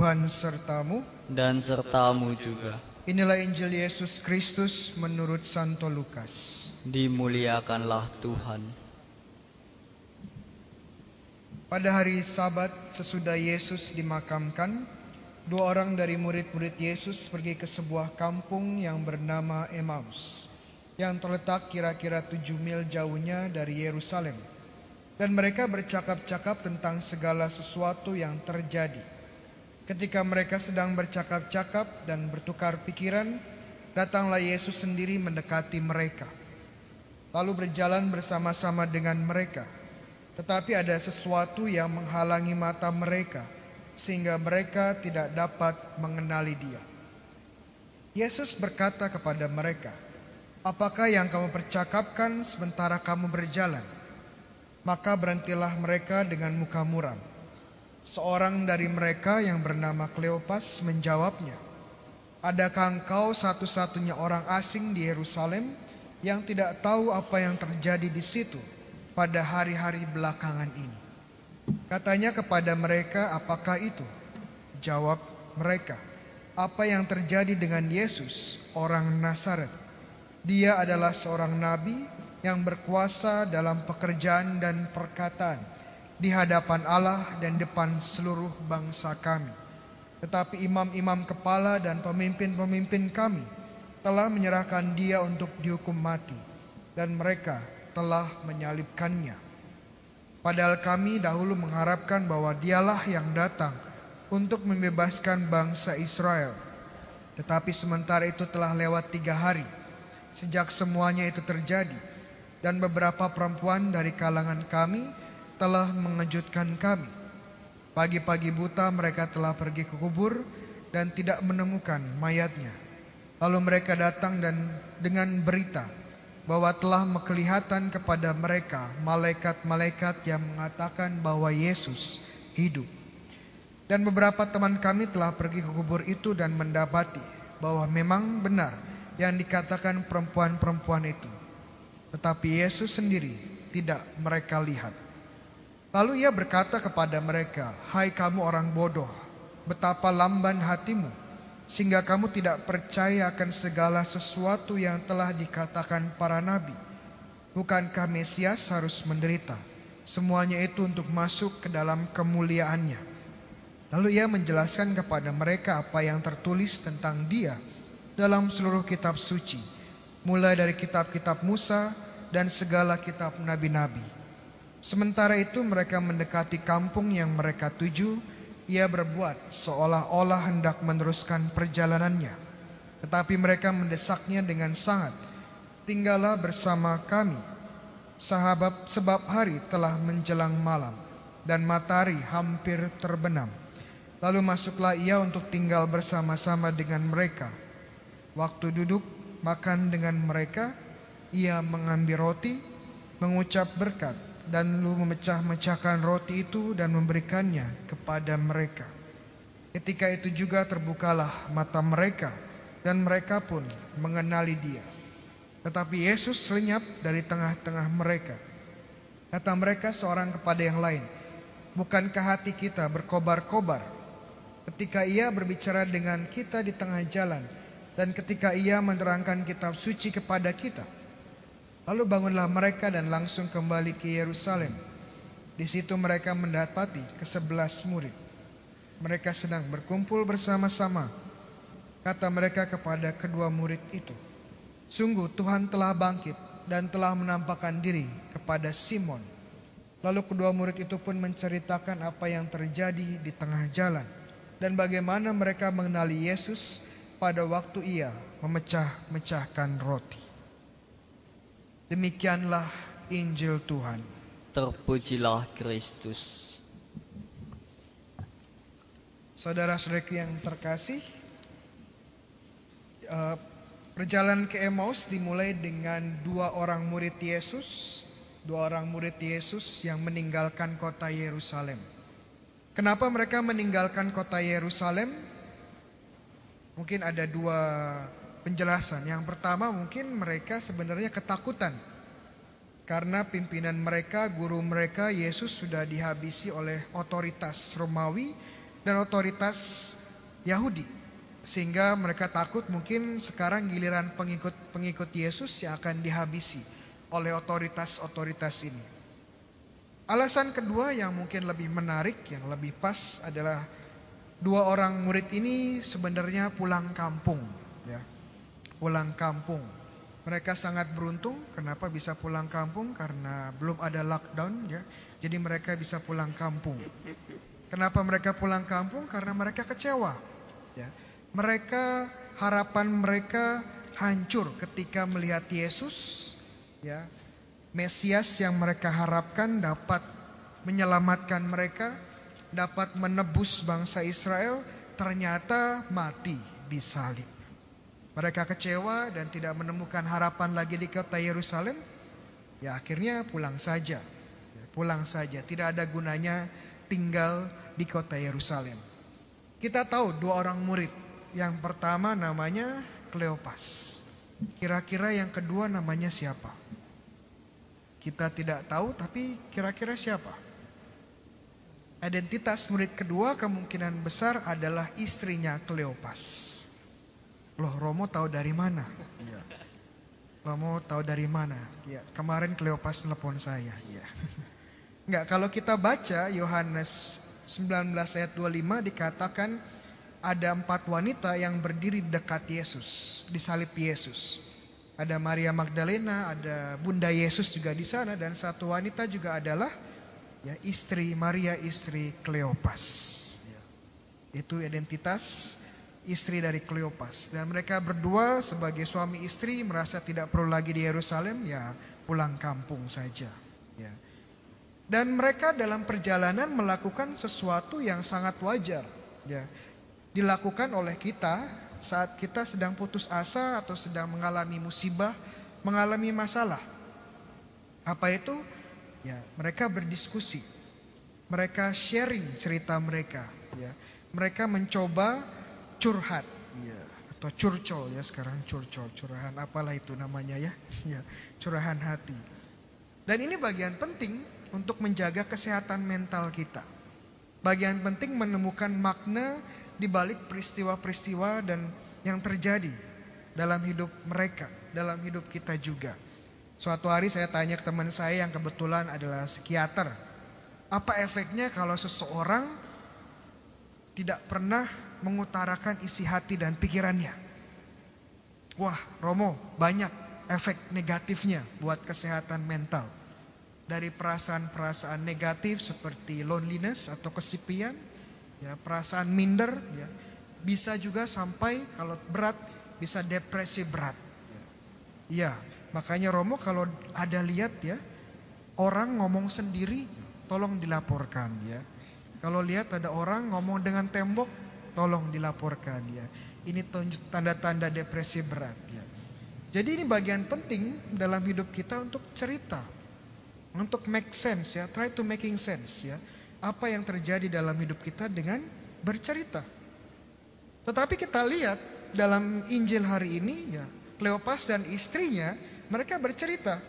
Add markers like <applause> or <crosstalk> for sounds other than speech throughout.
Tuhan sertamu. dan sertamu juga. Inilah Injil Yesus Kristus menurut Santo Lukas. Dimuliakanlah Tuhan. Pada hari Sabat sesudah Yesus dimakamkan, dua orang dari murid-murid Yesus pergi ke sebuah kampung yang bernama Emmaus, yang terletak kira-kira tujuh mil jauhnya dari Yerusalem. Dan mereka bercakap-cakap tentang segala sesuatu yang terjadi. Ketika mereka sedang bercakap-cakap dan bertukar pikiran, datanglah Yesus sendiri mendekati mereka. Lalu berjalan bersama-sama dengan mereka. Tetapi ada sesuatu yang menghalangi mata mereka, sehingga mereka tidak dapat mengenali Dia. Yesus berkata kepada mereka, "Apakah yang kamu percakapkan sementara kamu berjalan?" Maka berhentilah mereka dengan muka muram. Seorang dari mereka yang bernama Kleopas menjawabnya, "Adakah engkau satu-satunya orang asing di Yerusalem yang tidak tahu apa yang terjadi di situ pada hari-hari belakangan ini?" Katanya kepada mereka, "Apakah itu?" Jawab mereka, "Apa yang terjadi dengan Yesus, orang Nazaret? Dia adalah seorang nabi yang berkuasa dalam pekerjaan dan perkataan di hadapan Allah dan depan seluruh bangsa kami. Tetapi imam-imam kepala dan pemimpin-pemimpin kami telah menyerahkan dia untuk dihukum mati dan mereka telah menyalibkannya. Padahal kami dahulu mengharapkan bahwa dialah yang datang untuk membebaskan bangsa Israel. Tetapi sementara itu telah lewat tiga hari sejak semuanya itu terjadi dan beberapa perempuan dari kalangan kami telah mengejutkan kami. Pagi-pagi buta mereka telah pergi ke kubur dan tidak menemukan mayatnya. Lalu mereka datang dan dengan berita bahwa telah kelihatan kepada mereka malaikat-malaikat yang mengatakan bahwa Yesus hidup. Dan beberapa teman kami telah pergi ke kubur itu dan mendapati bahwa memang benar yang dikatakan perempuan-perempuan itu. Tetapi Yesus sendiri tidak mereka lihat. Lalu ia berkata kepada mereka, "Hai kamu orang bodoh, betapa lamban hatimu sehingga kamu tidak percaya akan segala sesuatu yang telah dikatakan para nabi. Bukankah Mesias harus menderita? Semuanya itu untuk masuk ke dalam kemuliaannya." Lalu ia menjelaskan kepada mereka apa yang tertulis tentang dia dalam seluruh kitab suci, mulai dari kitab-kitab Musa dan segala kitab nabi-nabi. Sementara itu mereka mendekati kampung yang mereka tuju, ia berbuat seolah-olah hendak meneruskan perjalanannya. Tetapi mereka mendesaknya dengan sangat, "Tinggallah bersama kami, sahabat, sebab hari telah menjelang malam dan matahari hampir terbenam." Lalu masuklah ia untuk tinggal bersama-sama dengan mereka. Waktu duduk makan dengan mereka, ia mengambil roti, mengucap berkat, dan lalu memecah-mecahkan roti itu dan memberikannya kepada mereka. Ketika itu juga terbukalah mata mereka, dan mereka pun mengenali dia. Tetapi Yesus lenyap dari tengah-tengah mereka. Kata mereka seorang kepada yang lain, Bukankah hati kita berkobar-kobar ketika ia berbicara dengan kita di tengah jalan dan ketika ia menerangkan kitab suci kepada kita. Lalu bangunlah mereka dan langsung kembali ke Yerusalem. Di situ mereka mendapati kesebelas murid. Mereka sedang berkumpul bersama-sama. Kata mereka kepada kedua murid itu, Sungguh Tuhan telah bangkit dan telah menampakkan diri kepada Simon. Lalu kedua murid itu pun menceritakan apa yang terjadi di tengah jalan dan bagaimana mereka mengenali Yesus pada waktu ia memecah-mecahkan roti. Demikianlah Injil Tuhan. Terpujilah Kristus. Saudara-saudaraku yang terkasih, eh, perjalanan ke Emmaus dimulai dengan dua orang murid Yesus, dua orang murid Yesus yang meninggalkan kota Yerusalem. Kenapa mereka meninggalkan kota Yerusalem? Mungkin ada dua penjelasan. Yang pertama mungkin mereka sebenarnya ketakutan. Karena pimpinan mereka, guru mereka Yesus sudah dihabisi oleh otoritas Romawi dan otoritas Yahudi. Sehingga mereka takut mungkin sekarang giliran pengikut-pengikut Yesus yang akan dihabisi oleh otoritas-otoritas ini. Alasan kedua yang mungkin lebih menarik, yang lebih pas adalah dua orang murid ini sebenarnya pulang kampung. Pulang kampung. Mereka sangat beruntung. Kenapa bisa pulang kampung? Karena belum ada lockdown, ya. Jadi mereka bisa pulang kampung. Kenapa mereka pulang kampung? Karena mereka kecewa. Ya. Mereka harapan mereka hancur ketika melihat Yesus, ya. Mesias yang mereka harapkan dapat menyelamatkan mereka, dapat menebus bangsa Israel, ternyata mati di salib. Mereka kecewa dan tidak menemukan harapan lagi di kota Yerusalem. Ya akhirnya pulang saja. Ya, pulang saja, tidak ada gunanya tinggal di kota Yerusalem. Kita tahu dua orang murid. Yang pertama namanya Kleopas. Kira-kira yang kedua namanya siapa? Kita tidak tahu tapi kira-kira siapa? Identitas murid kedua kemungkinan besar adalah istrinya Kleopas. Loh Romo tahu dari mana? Ya. Romo tahu dari mana? Ya, kemarin Kleopas telepon saya. <laughs> Ya. Enggak, kalau kita baca Yohanes 19 ayat 25 dikatakan ada empat wanita yang berdiri dekat Yesus, di salib Yesus. Ada Maria Magdalena, ada Bunda Yesus juga di sana dan satu wanita juga adalah ya istri Maria istri Kleopas. Ya. Itu identitas istri dari Kleopas dan mereka berdua sebagai suami istri merasa tidak perlu lagi di Yerusalem ya pulang kampung saja. Ya. Dan mereka dalam perjalanan melakukan sesuatu yang sangat wajar, ya. Dilakukan oleh kita saat kita sedang putus asa atau sedang mengalami musibah, mengalami masalah. Apa itu? Ya, mereka berdiskusi. Mereka sharing cerita mereka, ya. Mereka mencoba curhat, ya, atau curcol ya sekarang curcol, curahan apalah itu namanya ya, ya, curahan hati. Dan ini bagian penting untuk menjaga kesehatan mental kita. Bagian penting menemukan makna di balik peristiwa-peristiwa dan yang terjadi dalam hidup mereka, dalam hidup kita juga. Suatu hari saya tanya ke teman saya yang kebetulan adalah psikiater. Apa efeknya kalau seseorang tidak pernah mengutarakan isi hati dan pikirannya? Wah, Romo, banyak efek negatifnya buat kesehatan mental dari perasaan-perasaan negatif seperti loneliness atau kesepian, ya, perasaan minder, ya, bisa juga sampai kalau berat bisa depresi berat. Ya, ya makanya Romo kalau ada lihat ya orang ngomong sendiri, tolong dilaporkan ya. Kalau lihat ada orang ngomong dengan tembok, tolong dilaporkan ya. Ini tanda-tanda depresi berat ya. Jadi ini bagian penting dalam hidup kita untuk cerita untuk make sense ya, try to making sense ya. Apa yang terjadi dalam hidup kita dengan bercerita. Tetapi kita lihat dalam Injil hari ini ya, Kleopas dan istrinya mereka bercerita.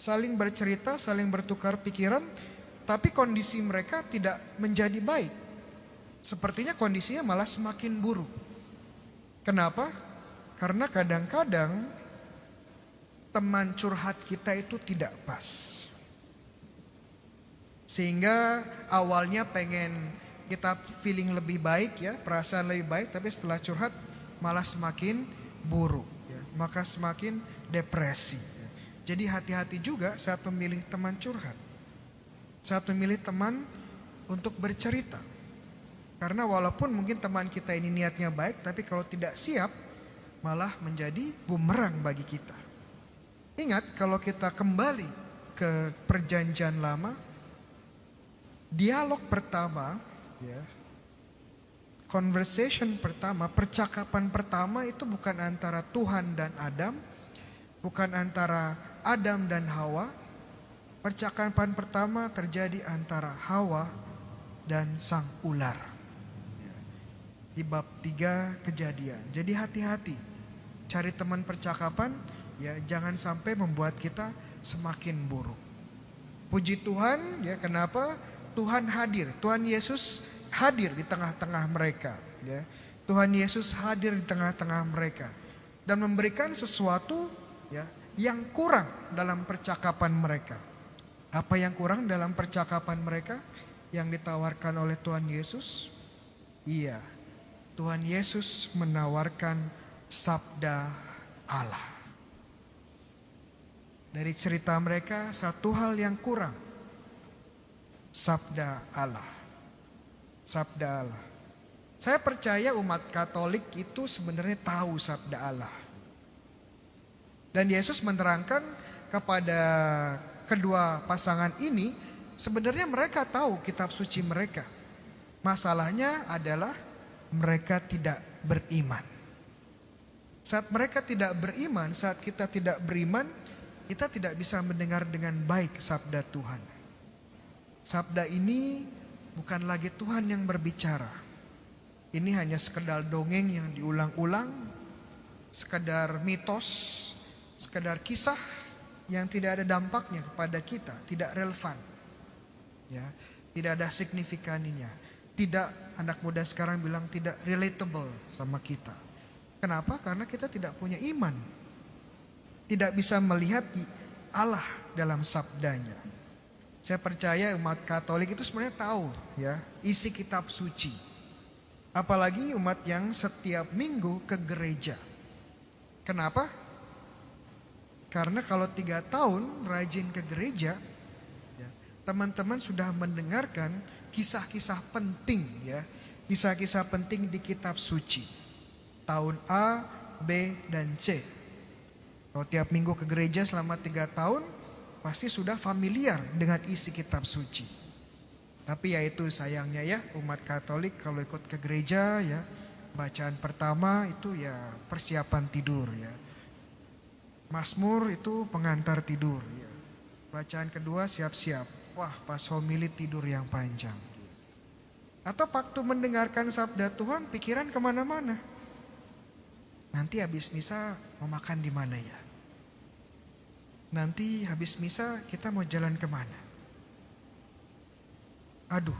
Saling bercerita, saling bertukar pikiran, tapi kondisi mereka tidak menjadi baik. Sepertinya kondisinya malah semakin buruk. Kenapa? Karena kadang-kadang teman curhat kita itu tidak pas. Sehingga awalnya pengen kita feeling lebih baik ya, perasaan lebih baik, tapi setelah curhat malah semakin buruk ya, maka semakin depresi. Ya. Jadi hati-hati juga saat memilih teman curhat. Saat memilih teman untuk bercerita. Karena walaupun mungkin teman kita ini niatnya baik, tapi kalau tidak siap malah menjadi bumerang bagi kita. Ingat kalau kita kembali ke perjanjian lama, dialog pertama, ya, conversation pertama, percakapan pertama itu bukan antara Tuhan dan Adam, bukan antara Adam dan Hawa. Percakapan pertama terjadi antara Hawa dan sang ular. Ya. Di bab 3 kejadian. Jadi hati-hati. Cari teman percakapan ya jangan sampai membuat kita semakin buruk. Puji Tuhan ya kenapa Tuhan hadir. Tuhan Yesus hadir di tengah-tengah mereka, ya. Tuhan Yesus hadir di tengah-tengah mereka dan memberikan sesuatu ya yang kurang dalam percakapan mereka. Apa yang kurang dalam percakapan mereka yang ditawarkan oleh Tuhan Yesus? Iya. Tuhan Yesus menawarkan sabda Allah. Dari cerita mereka satu hal yang kurang. Sabda Allah. Sabda Allah. Saya percaya umat Katolik itu sebenarnya tahu sabda Allah. Dan Yesus menerangkan kepada kedua pasangan ini, sebenarnya mereka tahu kitab suci mereka. Masalahnya adalah mereka tidak beriman. Saat mereka tidak beriman, saat kita tidak beriman, kita tidak bisa mendengar dengan baik sabda Tuhan. Sabda ini bukan lagi Tuhan yang berbicara. Ini hanya sekedar dongeng yang diulang-ulang, sekedar mitos, sekedar kisah yang tidak ada dampaknya kepada kita, tidak relevan. Ya, tidak ada signifikaninya. Tidak anak muda sekarang bilang tidak relatable sama kita. Kenapa? Karena kita tidak punya iman. Tidak bisa melihat Allah dalam sabdanya. Saya percaya umat Katolik itu sebenarnya tahu ya isi kitab suci. Apalagi umat yang setiap minggu ke gereja. Kenapa? Karena kalau tiga tahun rajin ke gereja, ya, teman-teman sudah mendengarkan kisah-kisah penting ya, kisah-kisah penting di kitab suci. Tahun A, B, dan C. Kalau tiap minggu ke gereja selama tiga tahun, pasti sudah familiar dengan isi kitab suci. Tapi ya itu sayangnya ya umat Katolik kalau ikut ke gereja ya bacaan pertama itu ya persiapan tidur ya. Mazmur itu pengantar tidur ya. Bacaan kedua siap-siap. Wah, pas homili tidur yang panjang. Atau waktu mendengarkan sabda Tuhan pikiran ke mana-mana. Nanti habis misa mau makan di mana ya? Nanti habis misa kita mau jalan ke mana? Aduh,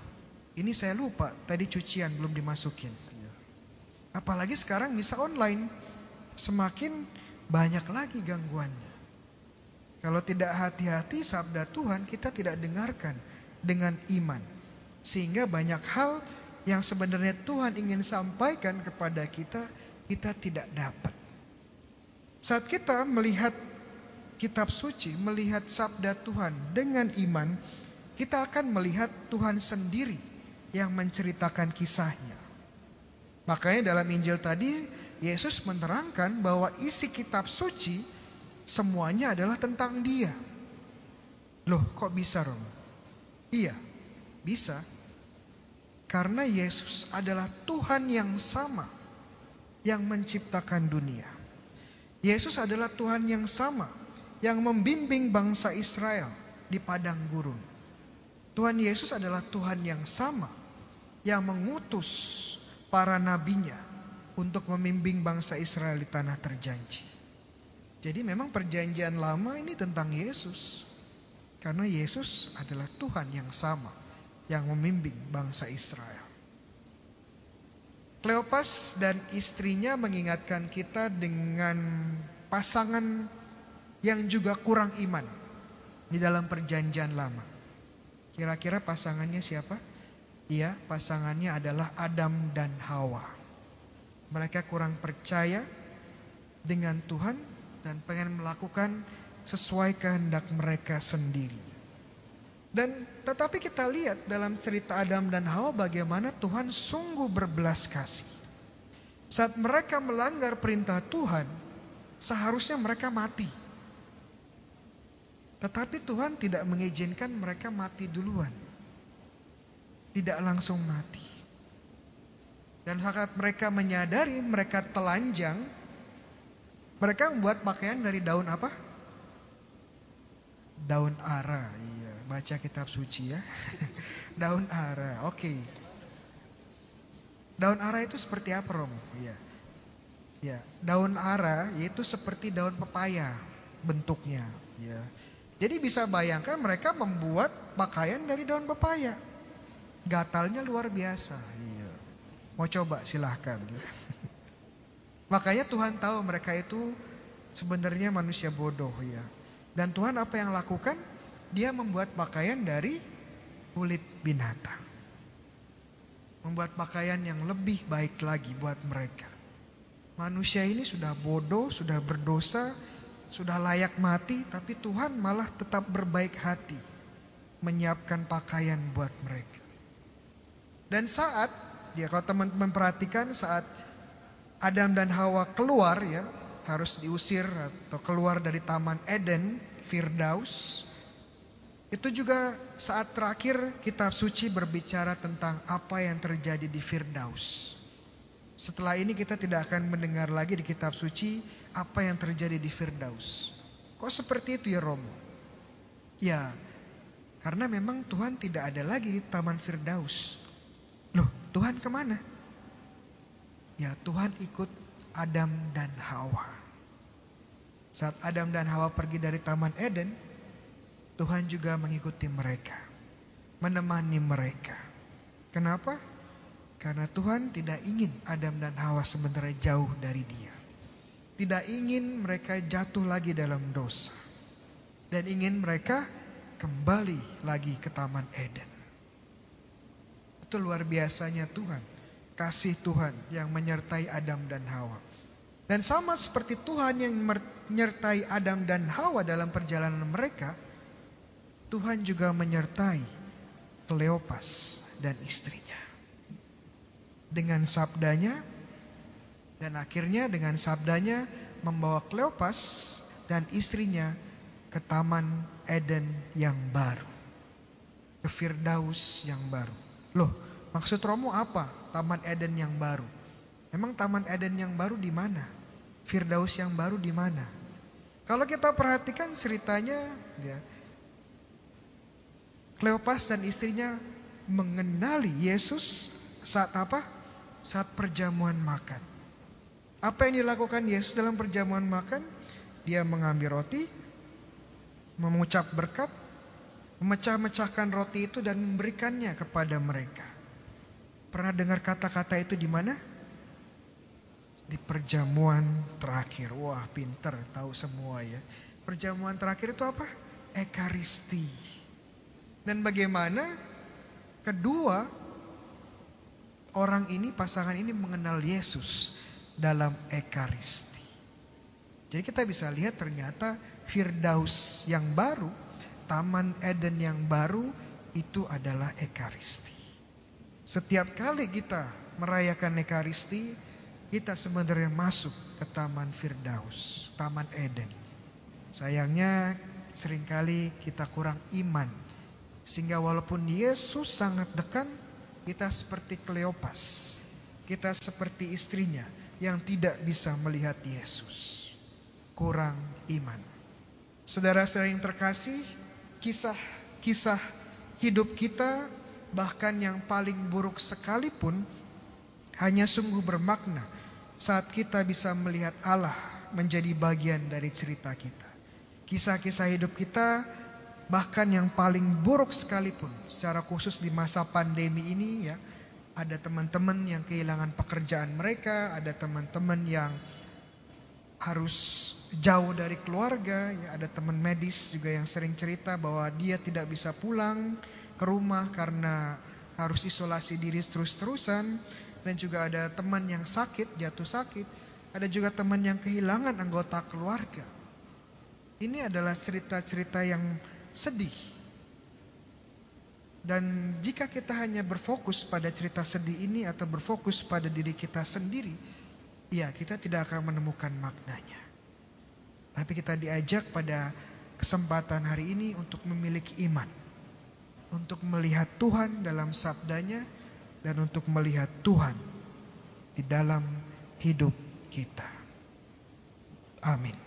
ini saya lupa tadi cucian belum dimasukin. Apalagi sekarang misa online, semakin banyak lagi gangguannya. Kalau tidak hati-hati sabda Tuhan kita tidak dengarkan dengan iman. Sehingga banyak hal yang sebenarnya Tuhan ingin sampaikan kepada kita, kita tidak dapat. Saat kita melihat kitab suci, melihat sabda Tuhan dengan iman, kita akan melihat Tuhan sendiri yang menceritakan kisahnya. Makanya dalam Injil tadi Yesus menerangkan bahwa isi kitab suci semuanya adalah tentang dia. Loh kok bisa Rom? Iya, bisa. Karena Yesus adalah Tuhan yang sama yang menciptakan dunia. Yesus adalah Tuhan yang sama yang membimbing bangsa Israel di padang gurun. Tuhan Yesus adalah Tuhan yang sama yang mengutus para nabinya untuk membimbing bangsa Israel di tanah terjanji. Jadi memang perjanjian lama ini tentang Yesus. Karena Yesus adalah Tuhan yang sama yang membimbing bangsa Israel. Kleopas dan istrinya mengingatkan kita dengan pasangan yang juga kurang iman di dalam perjanjian lama. Kira-kira pasangannya siapa? Iya, pasangannya adalah Adam dan Hawa. Mereka kurang percaya dengan Tuhan dan pengen melakukan sesuai kehendak mereka sendiri. Dan tetapi kita lihat dalam cerita Adam dan Hawa bagaimana Tuhan sungguh berbelas kasih. Saat mereka melanggar perintah Tuhan, seharusnya mereka mati. Tetapi Tuhan tidak mengizinkan mereka mati duluan. Tidak langsung mati. Dan saat mereka menyadari mereka telanjang, mereka membuat pakaian dari daun apa? Daun ara. Iya, baca kitab suci ya. <laughs> daun ara. Oke. Okay. Daun ara itu seperti apa, Rom? Iya. Ya, daun ara yaitu seperti daun pepaya bentuknya, ya. Jadi bisa bayangkan mereka membuat pakaian dari daun pepaya. gatalnya luar biasa. Iya. Mau coba silahkan. <laughs> Makanya Tuhan tahu mereka itu sebenarnya manusia bodoh ya. Dan Tuhan apa yang lakukan? Dia membuat pakaian dari kulit binatang. Membuat pakaian yang lebih baik lagi buat mereka. Manusia ini sudah bodoh, sudah berdosa, sudah layak mati, tapi Tuhan malah tetap berbaik hati menyiapkan pakaian buat mereka. Dan saat ya kalau teman-teman perhatikan saat Adam dan Hawa keluar ya, harus diusir atau keluar dari taman Eden, Firdaus. Itu juga saat terakhir kitab suci berbicara tentang apa yang terjadi di Firdaus. Setelah ini kita tidak akan mendengar lagi di kitab suci apa yang terjadi di Firdaus. Kok seperti itu ya Romo? Ya, karena memang Tuhan tidak ada lagi di Taman Firdaus. Tuhan ke mana? Ya, Tuhan ikut Adam dan Hawa. Saat Adam dan Hawa pergi dari Taman Eden, Tuhan juga mengikuti mereka, menemani mereka. Kenapa? Karena Tuhan tidak ingin Adam dan Hawa sebenarnya jauh dari dia. Tidak ingin mereka jatuh lagi dalam dosa. Dan ingin mereka kembali lagi ke Taman Eden. Itu luar biasanya Tuhan. Kasih Tuhan yang menyertai Adam dan Hawa. Dan sama seperti Tuhan yang menyertai Adam dan Hawa dalam perjalanan mereka. Tuhan juga menyertai Kleopas dan istrinya dengan sabdanya dan akhirnya dengan sabdanya membawa Kleopas dan istrinya ke taman Eden yang baru. Ke Firdaus yang baru. Loh, maksud Romo apa? Taman Eden yang baru. Memang taman Eden yang baru di mana? Firdaus yang baru di mana? Kalau kita perhatikan ceritanya ya Kleopas dan istrinya mengenali Yesus saat apa? saat perjamuan makan. Apa yang dilakukan Yesus dalam perjamuan makan? Dia mengambil roti, mengucap berkat, memecah-mecahkan roti itu dan memberikannya kepada mereka. Pernah dengar kata-kata itu di mana? Di perjamuan terakhir. Wah, pinter, tahu semua ya. Perjamuan terakhir itu apa? Ekaristi. Dan bagaimana kedua orang ini, pasangan ini mengenal Yesus dalam Ekaristi. Jadi kita bisa lihat ternyata Firdaus yang baru, Taman Eden yang baru itu adalah Ekaristi. Setiap kali kita merayakan Ekaristi, kita sebenarnya masuk ke Taman Firdaus, Taman Eden. Sayangnya sering kali kita kurang iman. Sehingga walaupun Yesus sangat dekat, kita seperti Kleopas. Kita seperti istrinya yang tidak bisa melihat Yesus. Kurang iman. Saudara-saudara yang terkasih, kisah-kisah hidup kita bahkan yang paling buruk sekalipun hanya sungguh bermakna saat kita bisa melihat Allah menjadi bagian dari cerita kita. Kisah-kisah hidup kita Bahkan yang paling buruk sekalipun secara khusus di masa pandemi ini ya, ada teman-teman yang kehilangan pekerjaan mereka, ada teman-teman yang harus jauh dari keluarga, ya, ada teman medis juga yang sering cerita bahwa dia tidak bisa pulang ke rumah karena harus isolasi diri terus-terusan dan juga ada teman yang sakit, jatuh sakit, ada juga teman yang kehilangan anggota keluarga. Ini adalah cerita-cerita yang sedih. Dan jika kita hanya berfokus pada cerita sedih ini atau berfokus pada diri kita sendiri, ya kita tidak akan menemukan maknanya. Tapi kita diajak pada kesempatan hari ini untuk memiliki iman. Untuk melihat Tuhan dalam sabdanya dan untuk melihat Tuhan di dalam hidup kita. Amin.